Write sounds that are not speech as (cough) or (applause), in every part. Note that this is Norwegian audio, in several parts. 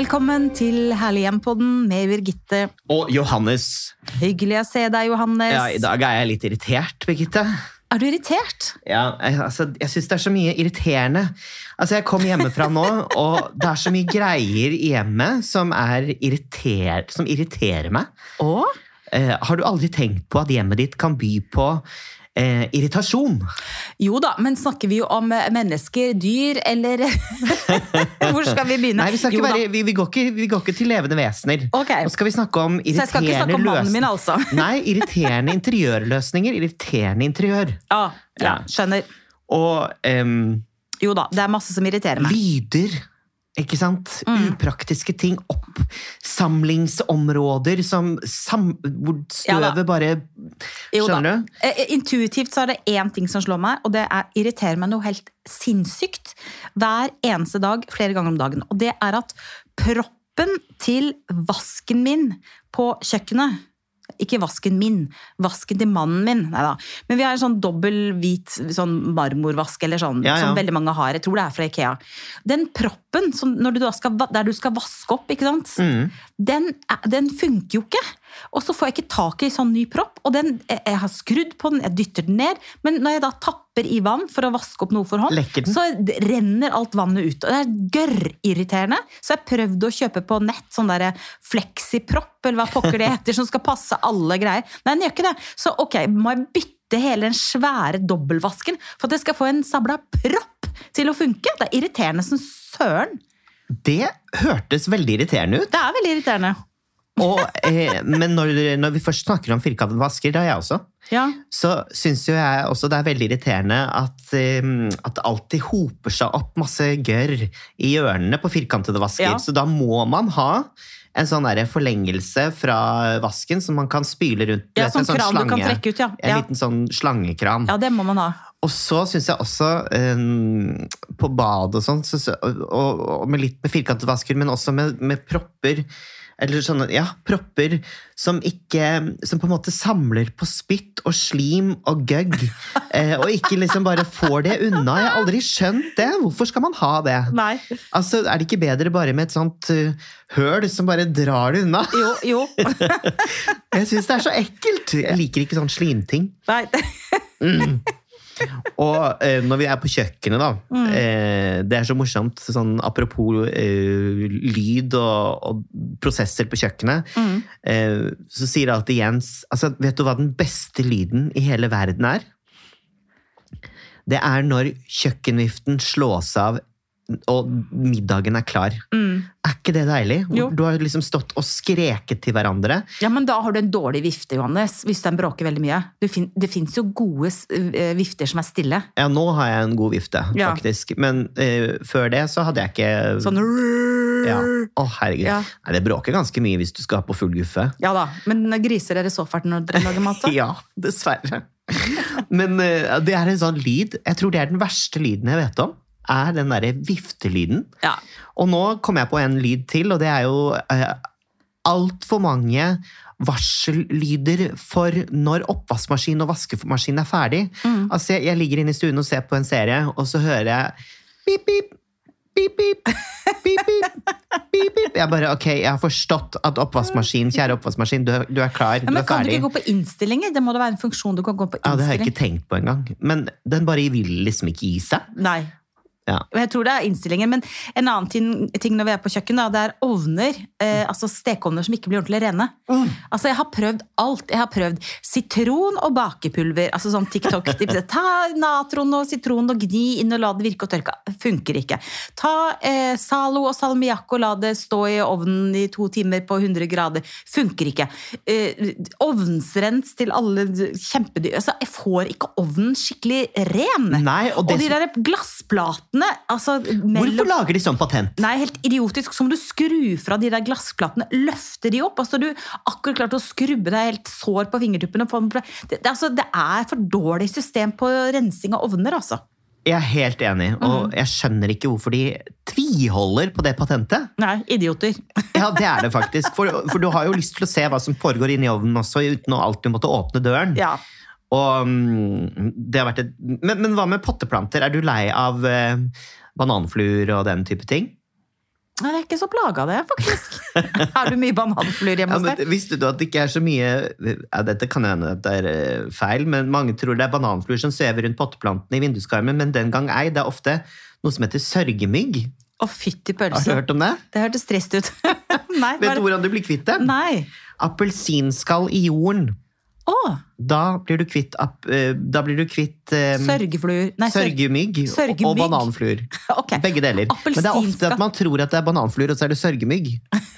Velkommen til Herlig hjem-podden med Birgitte. Og Johannes. Hyggelig å se deg, Johannes. Ja, I dag er jeg litt irritert, Birgitte. Er du irritert? Ja, jeg, altså, jeg syns det er så mye irriterende. Altså, Jeg kom hjemmefra nå, og det er så mye greier i hjemmet som, er irriter som irriterer meg. Og? Eh, har du aldri tenkt på at hjemmet ditt kan by på eh, irritasjon? Jo da, men snakker vi jo om eh, mennesker, dyr, eller (laughs) Hvor skal vi begynne? Nei, vi, Jo bare, vi, vi, går ikke, vi går ikke til levende vesener. Okay. Nå skal vi snakke om Så jeg skal ikke snakke irriterende om mannen min, løsninger. altså? (laughs) Nei, irriterende interiørløsninger. Irriterende interiør. Ja, ja, Ja. skjønner. Og um, Jo da, det er masse som irriterer meg. lyder. Ikke sant? Mm. Upraktiske ting. Oppsamlingsområder som sam, hvor Ja bare Skjønner du? Eh, Intuitivt så er det én ting som slår meg, og det er irriterer meg noe helt sinnssykt hver eneste dag, flere ganger om dagen. Og det er at proppen til vasken min på kjøkkenet ikke vasken min, vasken til mannen min. Neida. Men vi har en sånn dobbel hvit sånn marmorvask eller sånn, Ja, ja. som veldig mange har. Jeg tror det er fra Ikea. Den proppen som når du skal, der du skal vaske opp, ikke sant? Mm. den, den funker jo ikke. Og så får jeg ikke tak i sånn ny propp. Og den, jeg, har skrudd på den, jeg dytter den ned. Men når jeg da tapper i vann for å vaske opp noe for hånd, så renner alt vannet ut. Og det er gørrirriterende. Så jeg prøvde å kjøpe på nett sånn derre fleksipropp, eller hva pokker det heter, som skal passe alle greier. Nei, den gjør ikke det. Så ok, må jeg bytte hele den svære dobbeltvasken for at jeg skal få en sabla propp til å funke? Det er irriterende som søren. Det hørtes veldig irriterende ut. Det er veldig irriterende. Og, eh, men når, når vi først snakker om firkantede vasker, det har jeg også, Ja. så syns jo jeg også det er veldig irriterende at, eh, at det alltid hoper seg opp masse gørr i hjørnene på firkantede vasker. Ja. Så da må man ha en sånn der forlengelse fra vasken som man kan spyle rundt. Ja, vet, sånn en slange, du kan trekke ut, ja. En liten sånn slangekran. Ja, det må man ha. Og så syns jeg også um, på bad og sånn, så, så- og, og med litt med firkantet vasker, men også med, med propper eller sånne, ja, propper som ikke Som på en måte samler på spytt og slim og gøgg. (laughs) Eh, og ikke liksom bare får det unna. Jeg har aldri skjønt det. Hvorfor skal man ha det? Nei. Altså, Er det ikke bedre bare med et sånt uh, høl som bare drar det unna? Jo, jo. (laughs) Jeg syns det er så ekkelt! Jeg liker ikke sånn slimting. Nei. Og eh, når vi er på kjøkkenet, da Mm. eh, Det er så morsomt. Sånn, apropos eh, lyd og, og prosesser på kjøkkenet. Mm. Eh, så sier alltid Jens altså, Vet du hva den beste lyden i hele verden er? Det er når kjøkkenviften slås av og middagen er klar. Mm. Er ikke det deilig? Jo. Du har liksom stått og skreket til hverandre. Ja, men da har du en dårlig vifte, Johannes, hvis den bråker veldig mye. Du fin det fins jo gode eh, vifter som er stille. Ja, nå har jeg en god vifte, Ja. faktisk. Men uh, før det så hadde jeg ikke Sånn Ja. Å, herregud. Ja. Nei, det bråker ganske mye hvis du skal ha på full guffe. Ja da, men griser dere så fælt når dere lager mat? da? Ja, dessverre. Men uh, det er en sånn lyd Jeg tror det er den verste lyden jeg vet om. Er den derre viftelyden. Ja. Og nå kom jeg på en lyd til, og det er jo eh, altfor mange varsellyder for når oppvaskmaskin og vaskemaskin er ferdig. Mm. Altså, jeg, jeg ligger inne i stuen og ser på en serie, og så hører jeg pip, pip, pip, pip, pip, pip, pip, pip. Jeg bare, ok, jeg har forstått at oppvaskmaskin, kjære oppvaskmaskin, du, du er klar, Ja, du men er kan du ikke gå på innstillinger? Det må da være en funksjon du kan gå på innstilling. Ja, det har jeg ikke tenkt på engang. Men den bare vil liksom ikke gi seg. Nei. Ja. Jeg tror det er innstillingen. men en annen ting, ting når vi er på kjøkken, da, det er ovner, eh, altså stekeovner som ikke blir ordentlig rene. Altså, Jeg har prøvd alt. Jeg har prøvd sitron og bakepulver. altså sånn TikTok-tips. (laughs) Ta natron og sitron og gni inn og la det virke og tørke. Funker ikke. Ta eh, Zalo og salmiakk og la det stå i ovnen i to timer på 100 grader. Funker ikke. Eh, ovnsrens til alle kjempedyr. Altså, jeg får ikke ovnen skikkelig ren. Nei, og Og, de der glassplatene altså, Hvorfor lager de sånn patent? Nei, helt idiotisk. Så må du skru fra de der glassplatene, løfte de opp. Altså, du akkurat klart å skrubbe deg helt sår på fingertuppene. Det, det, altså, det er for dårlig system på rensing av ovner, altså. Jeg er helt enig, Mhm. og jeg skjønner ikke hvorfor de tviholder på det patentet. Nei, idioter. (laughs) Ja, det er det faktisk. For, for du har jo lyst til å se hva som foregår inni ovnen også, uten å alltid måtte åpne døren. Ja. Og mm, det har vært et, men, men hva med potteplanter? Er du lei av eh, bananfluer og den type ting? Nei, jeg er ikke så plaga av det, faktisk. (laughs) Har du mye bananfluer hjemme hos deg? visste du at det ikke er så mye ja, Dette kan hende at det er eh, feil, men mange tror det er bananfluer som svever rundt potteplantene i vinduskarmen, men den gang ei. Det er ofte noe som heter sørgemygg. Å, fytti Har du hørt om det? Det hørtes trist ut. (laughs) Nei. Vet du hvordan du blir kvitt dem? Appelsinskall i jorden. Å, Da blir du kvitt, eh, da blir du kvitt um, sørgefluer. Nei, sørgemygg, sørgemygg og- og bananfluer. (laughs) okay. Begge deler. Men det er ofte at man tror at det er bananfluer, og så er det sørgemygg. (laughs)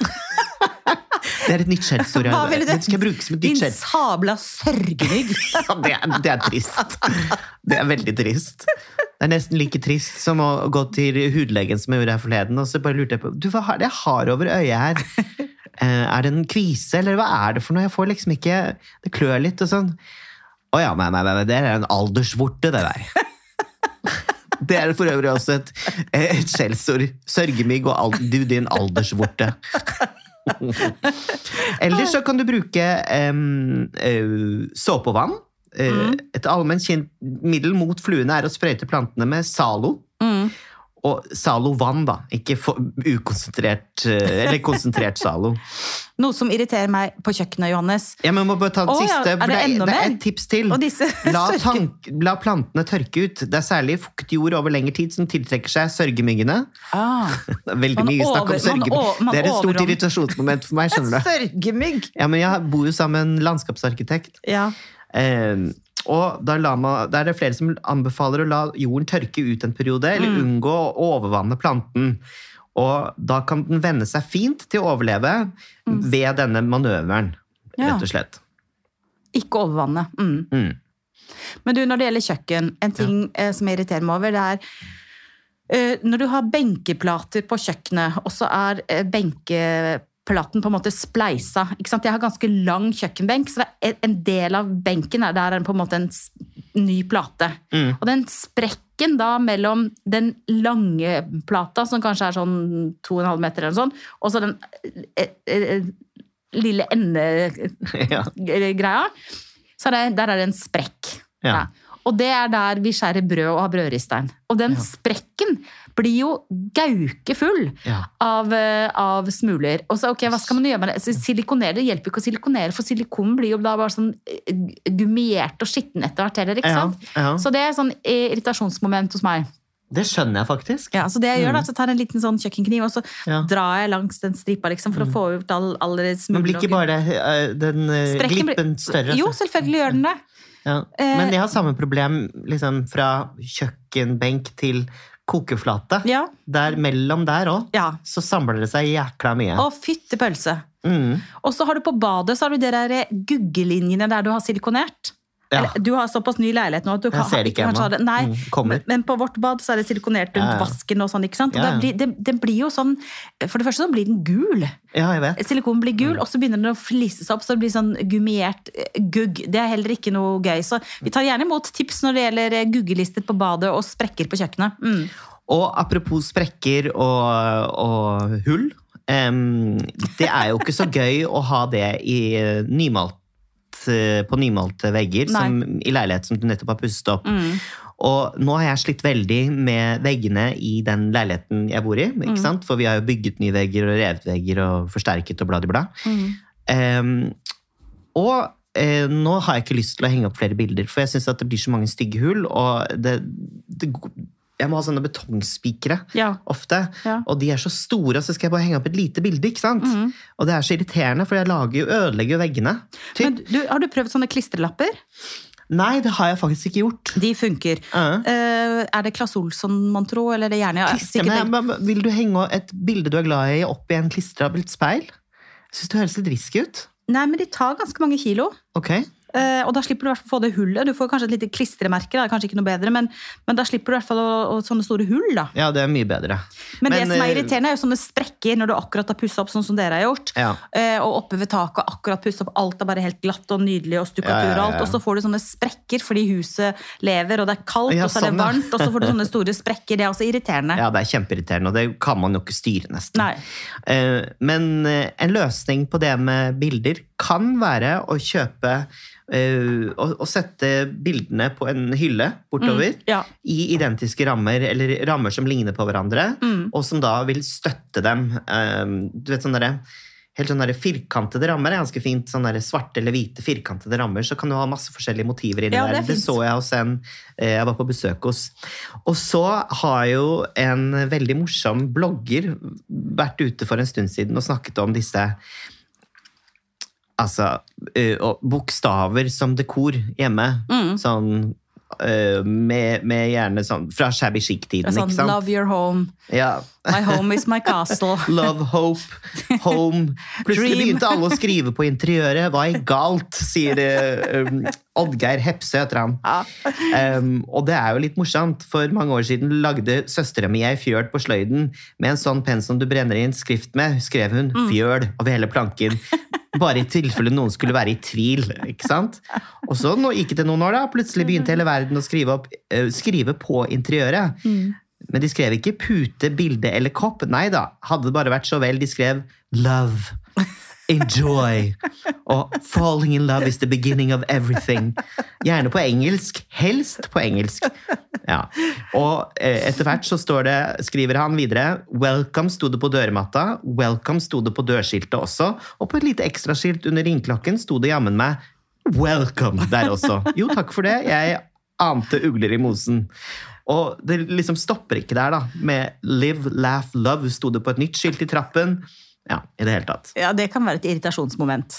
Det er et nytt skjellsord. Du? Det skal jeg bruke som et Din nytt skjell. sabla sørgemygg. (laughs) Det, det er trist. Det er veldig trist. Det er nesten like trist som å gå til hudlegen som jeg gjorde her forleden, og så bare lurte jeg på Du, hva er det jeg har over øyet her? Eh, Er det en kvise, eller hva er det for noe? Jeg får liksom ikke Det klør litt og sånn. Å ja, nei, nei, nei, det er en aldersvorte, det der. (laughs) Det er for øvrig også et, et skjellsord. Sørgemygg og al du, din aldersvorte. (laughs) Eller så kan du bruke um, såpe og vann. Eh, Et allment kjent middel mot fluene er å sprøyte plantene med Zalo. Mm. Og Zalo vant, da. Ikke ukonsentrert eh, Eller konsentrert Zalo. Noe som irriterer meg på kjøkkenet, Johannes. Ja, men må bare ta den ja, siste. er for det det, enda det er et tips til. (laughs) La, tank, la plantene tørke ut. Det er særlig fuktig jord over lengre tid som tiltrekker seg sørgemyggene. Ah. (laughs) Er veldig Man mye snakk om sørgemygg. Det er et stort irritasjonsmoment for meg. skjønner du? (laughs) Sørgemygg! Ja, men Jeg bor jo sammen med en landskapsarkitekt. Ja. Eh, og la man, da er det flere som anbefaler å la jorden tørke ut en periode, eller Mm. unngå å overvanne planten. Og da kan den venne seg fint til å overleve ved denne manøveren, Mm. Ja. rett og slett. Ikke overvanne. Mm. Mm. Men du, når det gjelder kjøkken, en ting ja. som jeg irriterer meg over, det er eh, når du har benkeplater på kjøkkenet, og så er eh, benkeplaten på en måte spleisa. Ikke sant? Jeg har ganske lang kjøkkenbenk, så en del av benken er, der er på en måte en ny plate. Mm. Og den sprekken da mellom den lange plata, som kanskje er sånn 2,5 meter eller sånn, og så den eh, eh, lille endegreia, (laughs) Ja. så er det, der er det en sprekk. Ja. Ja. Og det er der vi skjærer brød og har brødristeren. Og den Ja. sprekken blir jo gaukefull Ja. av, eh, av smuler. Og så, ok, hva skal man gjøre med det? Så Silikonere det hjelper ikke å silikonere, for silikon blir jo da bare sånn eh, gummiert og skitten etter hvert heller, ikke sant? ja. Så det er sånn irritasjonsmoment hos meg. Det skjønner jeg faktisk. Ja, så det jeg gjør da, så tar jeg en liten sånn kjøkkenkniv, og så Mm. Ja. Mm. drar jeg langs den stripa, liksom, for å få ut all, alle Men blir ikke bare eh, den uh, glippen større? Jo, selvfølgelig gjør den det. Ja. Eh, Men jeg har samme problem liksom, fra kjøkkenbenk til kokeflate. Ja, Der mellom der òg, ja. så samler det seg jækla mye. Å, fytte pølse. Mm. Og så har du på badet så har du de der guggelinjene der du har silikonert. Ja. Du har såpass ny leilighet nå at du Jeg kan, ser det ikke ennå. Nei, Mm, men, men på vårt bad så er det silikonert rundt Ja, ja. vasken og sånn, ikke sant? Og blir, det, det, blir jo sånn For det første så blir den gul. Ja, jeg vet. Silikon blir Mm. gul, og så begynner den å flise seg opp, så det blir sånn gummiert eh, gugg. Det er heller ikke noe gøy. Så vi tar gjerne imot tips når det gjelder eh, guggelister på badet og sprekker på kjøkkenet. Mm. Og apropos sprekker og, og hull. Um, det er jo ikke så gøy å ha det i eh, nymalt, på nymalte vegger som, i leilighet som du nettopp har pusset opp. Mm. Og nå har jeg slitt veldig med veggene i den leiligheten jeg bor i. Mm. sant? For vi har jo bygget nye vegger og revet vegger og forsterket og bla, bla, bla. Mm. Um, og eh, nå har jeg ikke lyst til å henge opp flere bilder, for jeg syns det blir så mange stygge hull. Og det, det, jeg må ha sånne betongspikere Ja. ofte. Ja. Og de er så store, og så skal jeg bare henge opp et lite bilde. ikke sant? Mhm. Og det er så irriterende, for jeg lager jo, ødelegger jo veggene. Men du, har du prøvd sånne klistrelapper? Nei, det har jeg faktisk ikke gjort. De funker. Uh -huh. er det Klass Olsson, man tror, Eller er det gjerne men, vil du henge et bilde du er glad i, opp i en klistrabelt speil? Jeg syns det høres litt risky ut. Nei, men de tar ganske mange kilo. Ok. Eh, og da slipper du i hvert fall få det hullet. Du får kanskje et lite klistremerke, da, kanskje ikke noe bedre, men, men da slipper du i hvert fall å, å, sånne store hull. da. Ja, det er mye bedre. Men, det Men, som er eh, irriterende, er jo sånne sprekker når du akkurat har pussa opp sånn som dere har gjort. Ja. Eh, og oppe ved taket akkurat pussa opp, alt er bare helt glatt og nydelig og stukkatur ja, og ja, alt. ja. Og så får du sånne sprekker fordi huset lever, og det er kaldt, og så er det sånn, varmt, og så får du sånne store sprekker. Det er også irriterende. Ja, det er kjempeirriterende, og det kan man jo ikke styre, nesten. Eh, Men en løsning på det med bilder kan være å kjøpe eh, å, å sette bildene på en hylle bortover. Ja. I identiske rammer, eller rammer som ligner på hverandre, Mm. og som da vil støtte dem. Uh, du vet sånn derre Helt sånn der firkantede rammer er ganske fint. sånn der svarte eller hvite firkantede rammer. Så kan du ha masse forskjellige motiver inni Ja, der. er Det så jeg hos en eh, jeg var på besøk hos. Og så har jo en veldig morsom blogger vært ute for en stund siden og snakket om disse Altså eh, bokstaver som dekor hjemme. Mm. Sånn eh, med, med gjerne sånn Fra shabby chic-tiden, sånn? Love your home. Ja. My home is my castle. (laughs) Love, hope, home. Plutselig Dream. begynte alle å skrive på interiøret. Hva er galt, sier eh, um, Oddgeir Hepse, heter han. Ja. Um, og det er jo litt morsomt. For mange år siden lagde søstera mi ei fjøl på sløyden med en sånn penn som du brenner inn skrift med. Skrev hun Mm. 'fjøl' over hele planken. Bare i tilfelle noen skulle være i tvil. ikke sant? Og så nå gikk det noen år, da. Plutselig begynte hele verden å skrive, opp, uh, skrive på interiøret. Mm. Men de skrev ikke pute, bilde eller kopp. Nei da. Hadde det bare vært så vel. De skrev 'love'. Enjoy. Og 'falling in love is the beginning of everything'. Gjerne på engelsk. Helst på engelsk. Ja. Og eh, etter hvert så det, skriver han videre 'Welcome' sto det på dørmatta. 'Welcome' sto det på dørskiltet også. Og på et lite ekstraskilt under ringklokken sto det jammen meg 'Welcome' der også. Jo, takk for det. Jeg ante ugler i mosen. Og det liksom stopper ikke der, da. Med 'Live, laugh, love' sto det på et nytt skilt i trappen. Ja, i det hele tatt. ja, det kan være et irritasjonsmoment.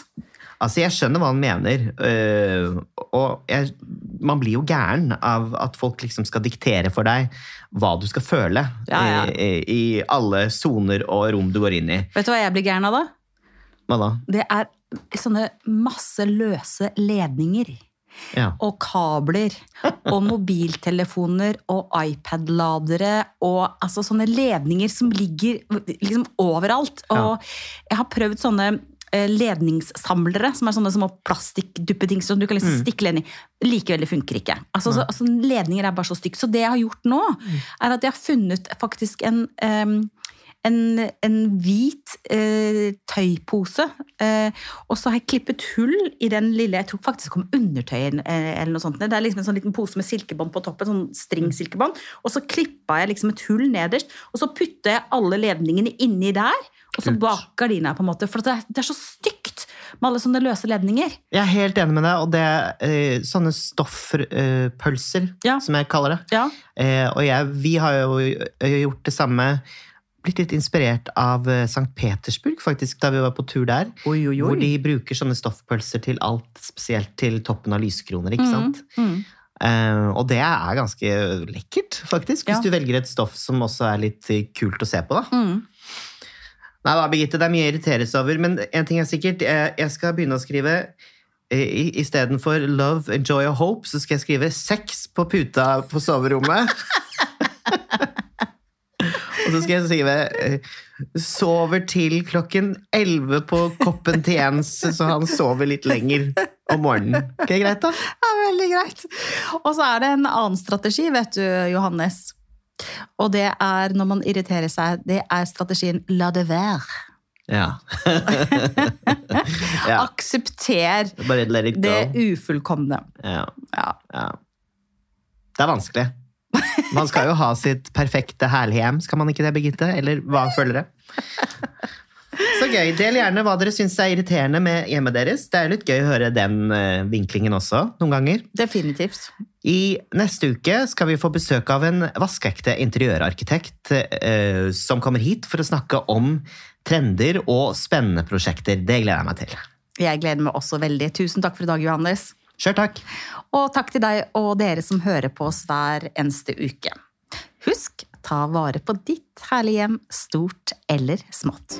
Altså, jeg skjønner hva han mener, øh, og jeg, man blir jo gæren av at folk liksom skal diktere for deg hva du skal føle Ja, ja. I, i alle soner og rom du går inn i. Vet du hva jeg blir gæren av da? Hva da? Det er sånne masse løse ledninger. Ja. og kabler og (laughs) mobiltelefoner og iPad-ladere og altså sånne ledninger som ligger liksom overalt. Og jeg har prøvd sånne ledningssamlere, som er sånne små plastikkduppeting som du kan liksom stikke ledning Likevel, det funker ikke. Altså, så, altså, ledninger er bare så stygt. Så det jeg har gjort nå, er at jeg har funnet faktisk en um, en, en hvit eh, tøypose. Eh, og så har jeg klippet hull i den lille Jeg tror faktisk det kom undertøy eh, eller noe sånt. Det er liksom en sånn liten pose med silkebånd på toppen. sånn stringsilkebånd, Og så klippa jeg liksom et hull nederst, og så putta jeg alle ledningene inni der. Og så bak gardina, på en måte. For det er, det er så stygt med alle sånne løse ledninger. Jeg er helt enig med deg, og det er øh, sånne stoffpølser, Ja. som jeg kaller det. Ja. Eh, og jeg, vi har jo gjort det samme. Blitt litt inspirert av St. Petersburg, faktisk, da vi var på tur der. Oi, oi, Hvor de bruker sånne stoffpølser til alt, spesielt til toppen av lyskroner. ikke sant? Mm. Uh, og det er ganske lekkert, faktisk, hvis Ja. du velger et stoff som også er litt eh, kult å se på. da. Mm. Nei da, Birgitte, det er mye å irritere seg over, men en ting er sikkert. Jeg, skal begynne å skrive eh, Istedenfor 'love, enjoy og hope', så skal jeg skrive 'sex' på puta på soverommet. (laughs) og så skal jeg skrive eh, 'sover til klokken 11 på koppen til Jens', så han sover litt lenger om morgenen. Ok, greit, da? Ja, veldig greit. Og så er det en annen strategi, vet du, Johannes. Og det er når man irriterer seg, det er strategien la det være. Ja. (laughs) ja. Aksepter det ufullkomne. Ja. Ja. Ja. Det er vanskelig. Man skal jo ha sitt perfekte herlighjem, skal man ikke det, Birgitte? Eller hva føler dere? Så gøy. Del gjerne hva dere syns er irriterende med hjemmet deres. Det er litt gøy å høre den eh, vinklingen også, noen ganger. Definitivt. I neste uke skal vi få besøk av en vaskeekte interiørarkitekt eh, som kommer hit for å snakke om trender og spennende prosjekter. Det gleder jeg meg til. Jeg gleder meg også veldig. Tusen takk for i dag, Johannes. Kjør takk. Og takk til deg og dere som hører på oss hver eneste uke. Husk, ta vare på ditt herlige hjem, stort eller smått.